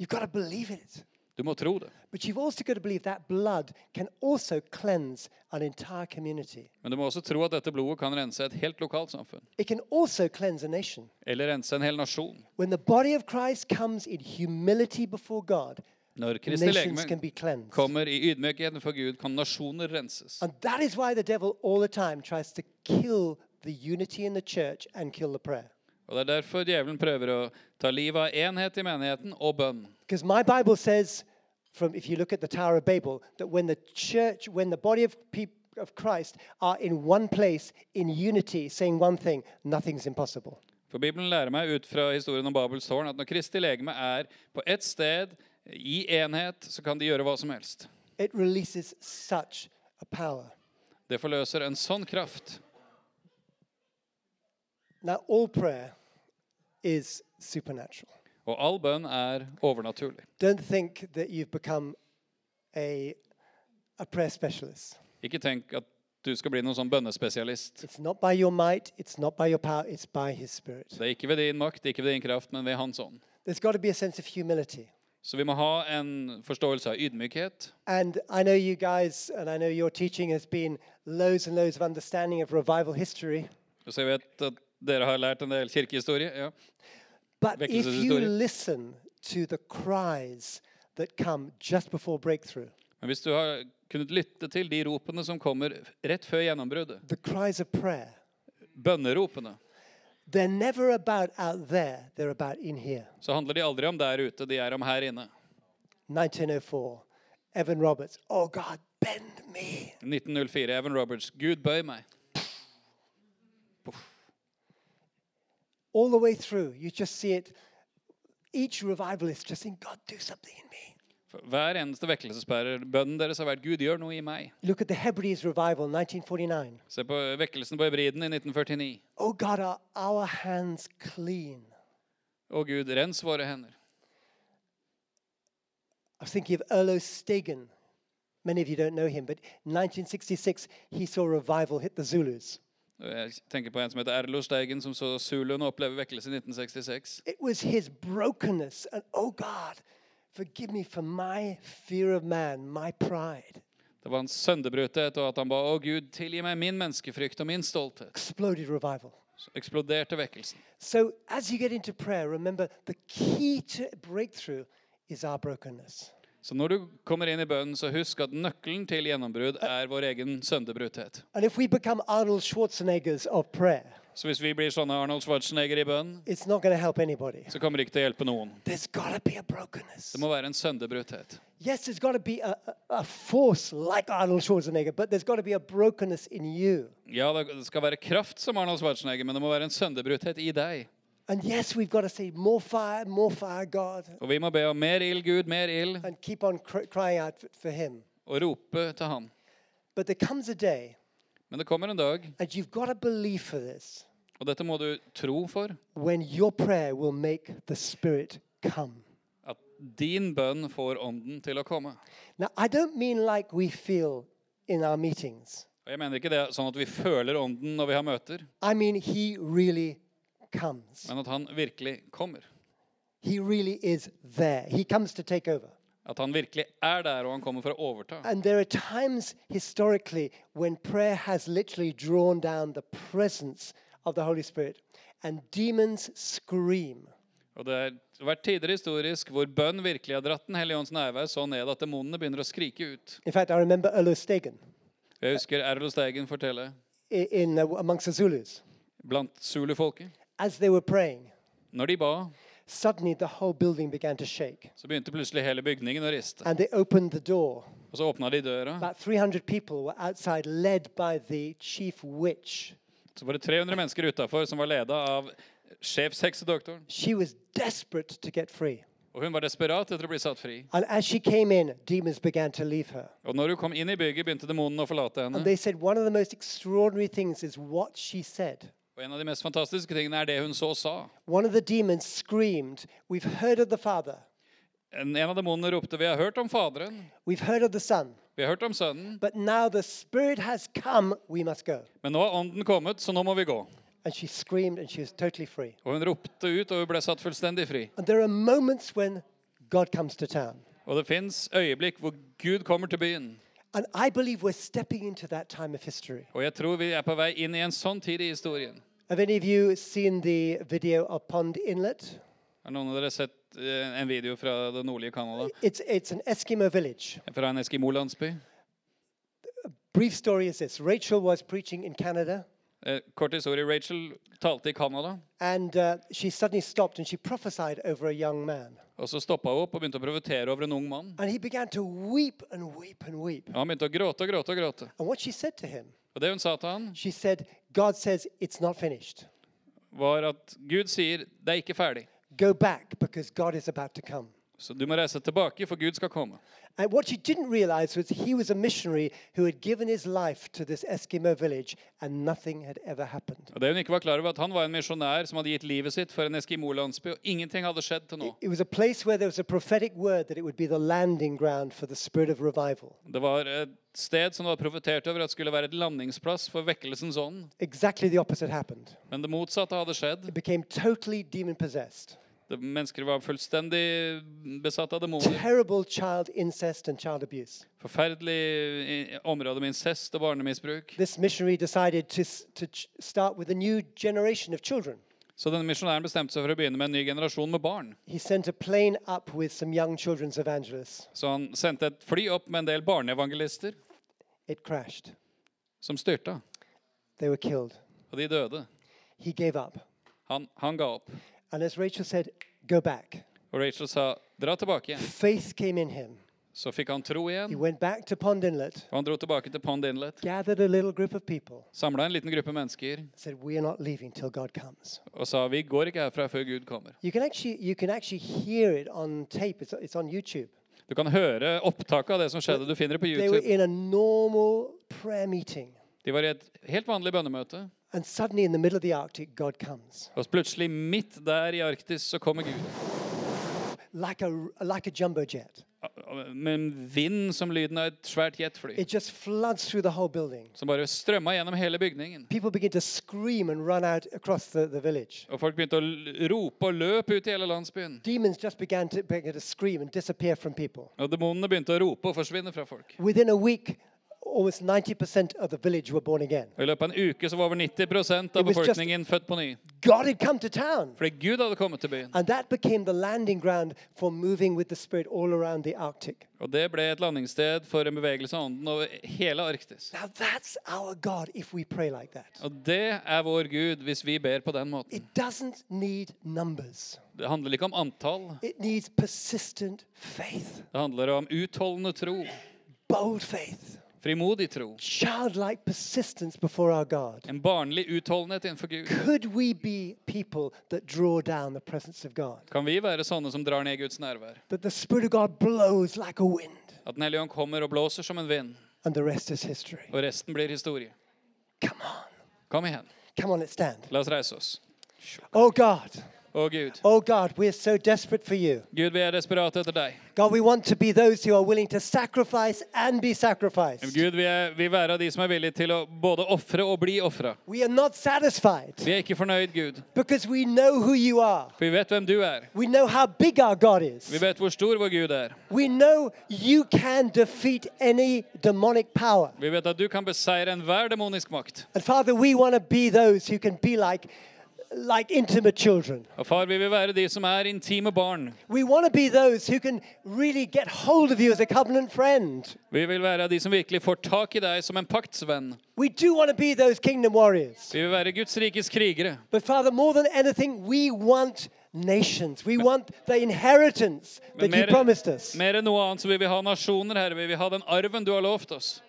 You've got to believe it. Du må tro det. But you've also got to believe that blood can also cleanse an entire community. Men du må også tro at dette blodet kan rense et helt lokalsamfunn. It can also cleanse a nation. Eller rense en hel nasjon. When the body of Christ comes in humility before God, Når Kristi legeme kommer i ydmykheten for Gud, kan nasjoner renses. And that is why the devil all the time tries to kill the unity in the church and kill the prayer. Og Det er derfor djevelen prøver å ta livet av enhet i menigheten og bønn. Because my Bible says, from if you look at the Tower of Babel, that when the church, when the body of people of Christ are in one place in unity, saying one thing, nothing's impossible. For Bibelen lærer meg ut fra historien om Babels tårn at når Kristi legeme er på ett sted i enhet, så kan de gjøre hva som helst. It releases such a power. Det forløser en sånn kraft. Now, all prayer is supernatural. Og all bønn er overnaturlig. Don't think that you've become a, a prayer specialist. Ikke tenk at du skal bli noen sånn bønnespesialist. It's not by your might, it's not by your power, it's by His Spirit. Det er ikke ved din makt, ikke ved din kraft, men ved Hans ånd. There's got to be a sense of humility. Så vi må ha en forståelse av ydmykhet. And I know you guys, and I know your teaching has been loads and loads of understanding of revival history. Så jeg vet at dere har lært en del kirkehistorie. Ja. But if you listen to the cries that come just before breakthrough, Men hvis du har kunnet lytte til de ropene som kommer rett før gjennombruddet, the cries of prayer, bønneropene, they're never about out there, they're about in here. så handler de aldri om der ute, de er om her inne. 1904, Evan Roberts, oh God, bend me. 1904, Evan Roberts, Gud bøy meg. All the way through, you just see it. Each revivalist just saying, God, do something in me. Hver eneste vekkelsespærer, bønnen deres har vært Gud, gjør noe i meg. Look at the Hebrides revival, 1949. Se på vekkelsen på Hebriden i 1949. Oh God, are our hands clean? Å Gud, rens våre hender. I was thinking of Erlo Stegen. Many of you don't know him, but in 1966, he saw revival hit the Zulus. Jeg tenker på en som heter Erlo Steigen, som så Zuluen oppleve vekkelse i 1966. It was his brokenness, and oh God, forgive me for my fear of man, my pride, Det var hans sønderbrutthet, og at han ba å Gud, tilgi meg min menneskefrykt og min stolthet. exploded revival. Så eksploderte vekkelsen. So as you get into prayer, remember the key to breakthrough is our brokenness. Så når du kommer inn i bønnen, så husk at nøkkelen til gjennombrudd er vår egen sønderbrutthet. And if we become Arnold Schwarzeneggers of prayer, Så hvis vi blir sånne Arnold Schwarzenegger i bønnen, it's not going to help anybody. så kommer det ikke til å hjelpe noen. There's got to be a brokenness. Det må være en sønderbrudthet. Yes, there's got to be a, a, a force like Arnold Schwarzenegger, but there's got to be a brokenness in you. Ja, det skal være kraft som Arnold Schwarzenegger, men det må være en sønderbrudthet i deg. And yes, we've got to say, more fire, more fire, God, Og vi må be om mer ild, Gud, mer ild, and keep on cr- crying out for Him. og rope til ham. But there comes a day, Men det kommer en dag, and you've got to believe for this, og dette må du tro for, when your prayer will make the Spirit come. at din bønn får ånden til å komme. Now, I don't mean like we feel in our meetings. Og jeg mener ikke det sånn at vi føler ånden når vi har møter, I mean, He really comes. men at han virkelig kommer. He really is there. He comes to take over. At han virkelig er der, og han kommer for å overta. And there are times historically when prayer has literally drawn down the presence of the Holy Spirit and demons scream. Og det har vært tider historisk hvor bønn virkelig har dratt Den hellige ånds nærvær så ned at demonene begynner å skrike ut. In fact, I remember Olo Stegen Jeg husker Erlo Steigen fortelle in, uh, amongst the Zulus. blant zulufolket. As they were praying, Når de ba, suddenly the whole building began to shake. så begynte plutselig hele bygningen å riste. And they opened the door. Og så åpna de døra. About 300 people were outside, led by the chief witch. Så var det 300 mennesker utafor som var leda av sjefsheksedoktoren. She was desperate to get free. Og hun var desperat etter å bli satt fri. And as she came in, demons began to leave her. Og når hun kom inn i bygget, begynte demonene å forlate And henne. they said one of the most extraordinary things is what she said. Og en av de mest fantastiske tingene er det hun så sa. One of the demons screamed, We've heard of the Father, En en av demonene ropte 'Vi har hørt om Faderen. we've heard of the Son, Vi har hørt om Sønnen. but now the Spirit has come, we must go. Men nå har Ånden kommet, så nå må vi gå.' And she screamed and she was totally free. Og hun ropte ut, og hun ble satt fullstendig fri. And there are moments when God comes to town. Og det fins øyeblikk hvor Gud kommer til byen. And I believe we're stepping into that time of history. Og jeg tror vi er på vei inn i en sånn tid i historien. Have any of you seen the video of Pond Inlet? Har noen av dere sett eh, en video fra det nordlige Canada. It's, it's an Eskimo village. Fra en Eskimo-landsby. Brief story is this Rachel was preaching in Canada, Eh, Kort historie. Rachel talte i Canada. and uh, she suddenly stopped and she prophesied over a young man. Og så stoppa hun opp og begynte å profetere over en ung mann. And he began to weep and weep and weep. Og han begynte å gråte og gråte og gråte. And what she said to him, Og det hun sa til han, she said, God says it's not finished. var at Gud sier det er ikke ferdig. Go back because God is about to come. Så du må reise tilbake, for Gud skal komme. And what she didn't realize was he was a missionary who had given his life to this Eskimo village and nothing had ever happened. Og det hun ikke var klar over, at Han var en misjonær som hadde gitt livet sitt for en Eskimo-landsby, og ingenting hadde skjedd til nå. It was a place where there was a prophetic word that it would be the landing ground for the spirit of revival. Det var et sted som det var profetert over at skulle være et landingsplass for vekkelsens ånd. Exactly the opposite happened. Men det motsatte hadde skjedd. It became totally demon possessed. Det, mennesker var fullstendig besatt av demoner. Terrible child incest and child abuse. Forferdelig område med incest og barnemisbruk. This missionary decided to, to start with a new generation of children. Så denne misjonæren bestemte seg for å begynne med en ny generasjon med barn. He sent a plane up with some young children's evangelists. Så han sendte et fly opp med en del barneevangelister som styrta. They were killed. Og de døde. He. Han, han ga opp. And as Rachel said, go back. Og Rachel sa dra tilbake igjen. Faith came in him. Så fikk han tro He igjen. went back to Pond Inlet, Og han dro tilbake til Pond Inlet. gathered a little group of people, Samla en liten gruppe mennesker said, We are not leaving till God comes. og sa vi går ikke herfra før Gud kommer. You can actually, you can actually hear it on tape, it's, it's on YouTube. Du kan høre opptaket av det som skjedde. Du finner det på They were in a normal prayer meeting, De var i et helt vanlig bønnemøte. and suddenly in the middle of the Arctic, God comes. Og plutselig, midt der i Arktis, så kommer Gud. Like a, like a jumbo jet. Med en vind som lyden av et svært jetfly. It just floods through the whole building. Som bare strømma gjennom hele bygningen. People begin to scream and run out across the, the village. Og folk begynte å rope og løpe ut i hele landsbyen. Demons just began to, began to scream and disappear from people. Og demonene begynte å rope og forsvinne fra folk. Within a week, almost 90% of the village were born again. I løpet av en uke så var over 90 It av befolkningen født på ny. God had come to town. Fordi Gud hadde kommet til byen. And that became the landing ground for moving with the Spirit all around the Arctic. Og det ble et landingssted for en bevegelse av ånden over hele Arktis. Now, that's our God if we pray like that. Og det er vår Gud hvis vi ber på den måten. It doesn't need numbers, Det handler ikke om antall. it needs persistent faith, Det handler om utholdende tro. bold faith, Frimodig tro. childlike persistence before our God. En barnlig utholdenhet innenfor Gud. Could we be people that draw down the presence of God? Kan vi være sånne som drar ned Guds nærvær? That the Spirit of God blows like a wind, At Den hellige ånd kommer og blåser som en vind, and the rest is history. og resten blir historie. Come on. Kom igjen. Come on, let's stand. La oss reise oss. Oh God, Å Gud. oh God, we're so desperate for you. Gud, vi er desperate etter deg. God, we want to be those who are willing to sacrifice and be sacrificed. Gud, vi er, vi være av de som er villige til å både ofre og bli ofra. We are not satisfied Vi er ikke fornøyd, Gud. because we know who you are. For vi vet hvem du er. We know how big our God is. Vi vet hvor stor vår Gud er. We know you can defeat any demonic power. Vi vet at du kan beseire enhver demonisk makt. And Father, we want to be those who can be like, like intimate children. Og far, vi vil være de som er intime barn. We want to be those who can really get hold of you as a covenant friend. Vi vil være de som virkelig får tak i deg som en paktsvenn. We do want to be those kingdom warriors. Vi vil være Guds rikes krigere. But Father, more than anything, we want nations. We want the inheritance that you promised us. mer enn noe annet så vil vi ha nasjoner, Herre. Vi vil ha den arven du har lovt oss.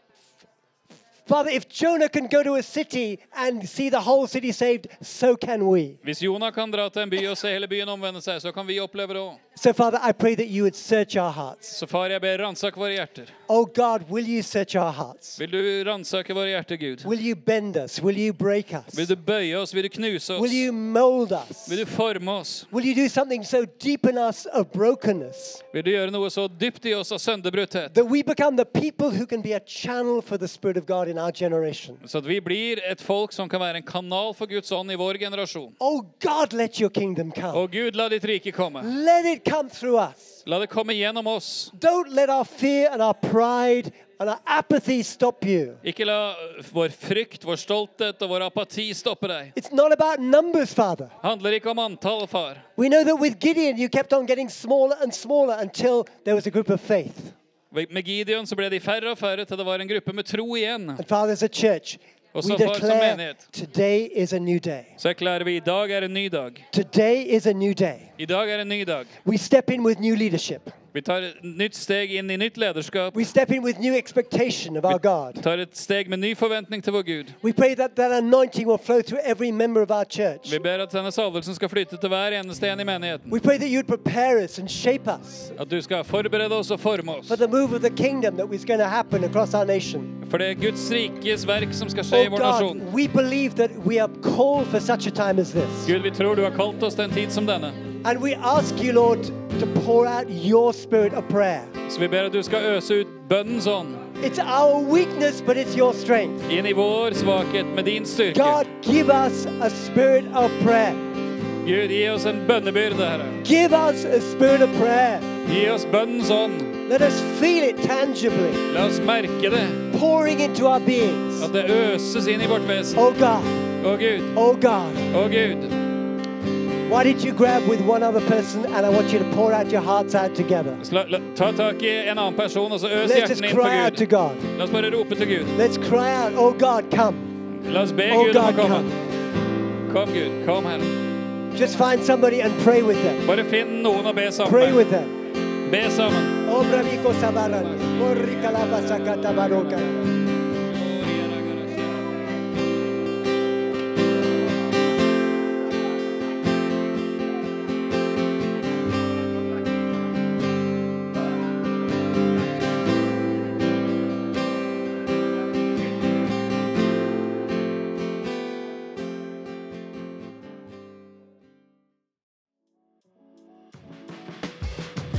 Father, if Jonah can go to a city and see the whole city saved, so can we. Hvis Jonah kan dra til en by og se hele byen omvende seg, så kan vi oppleve det. So, Father, I pray that you would search our hearts. Så far, jeg ber ransak våre hjerter. Oh God, will you search our hearts? Vil du ransake våre hjerter, Gud? Will you bend us? Will you break us? Vil du bøye oss? Vil du knuse Will you mold us? Vil du forme oss? Will you do something so deep in us of brokenness Vil du gjøre noe så dypt i oss av sønderbrutthet? that we become the people who can be a channel for the Spirit of God in our generation. Så vi blir et folk som kan være en kanal for Guds ånd i vår generasjon. Oh God, let your kingdom come. Og Gud, la ditt rike komme. Let it come through us. La det komme gjennom oss. Don't let our fear and our pride and our apathy stop you. Ikke la vår frykt, vår stolthet og vår apati stoppe deg. It's not about numbers, Father. handler ikke om antall, far. We know that with Gideon, you kept on getting smaller and smaller until there was a group of faith. Med Gideon så ble de færre og færre til det var en gruppe med tro igjen. And Father, as a church, Og så far, som menighet. today is a new day. Så erklærer vi i dag er en ny dag. Today is a new day. I dag er en ny dag. We step in with new leadership. Vi tar et nytt steg inn i nytt lederskap. We step in with new expectation of our God. Vi tar et steg med ny forventning til vår Gud. We pray that that anointing will flow through every member of our church. Vi ber at denne salvelsen skal flytte til hver eneste en i menigheten. We pray that you'd prepare us and shape us At du skal forberede oss og forme oss. for the move of the kingdom that was going to happen across our nation. For det er Guds rikes verk som skal skje i Oh vår God, nasjon. we believe that we are called for such a time as this. Gud, vi tror du har kalt oss til en tid som denne. And we ask you, Lord, to pour out your spirit of prayer. Så vi ber at du skal øse ut bønnens ånd It's our weakness, but it's your strength. inn i vår svakhet med din styrke. God, give us a spirit of prayer. Gud, gi oss en bønnebyrde, Herre. Give us a spirit of prayer. Gi oss bønnens ånd. Let us feel it tangibly, La oss merke det. pouring into our beings. At det øses inn i vårt vesen. Oh God, Å Gud, oh God. å Gud. Why did you grab with one other person and I want you to pour out your hearts out together? Så La, la, ta tak i en annen person, og så øs Let's just hjertene inn for cry out to Gud. God. La oss bare rope til Gud. Let's cry out, oh God, come. La oss be Oh Gud om God, å komme. come. Kom, Gud. Kom, Herre. Just find somebody and pray with them. Bare finn noen å be sammen Pray with them. Be sammen.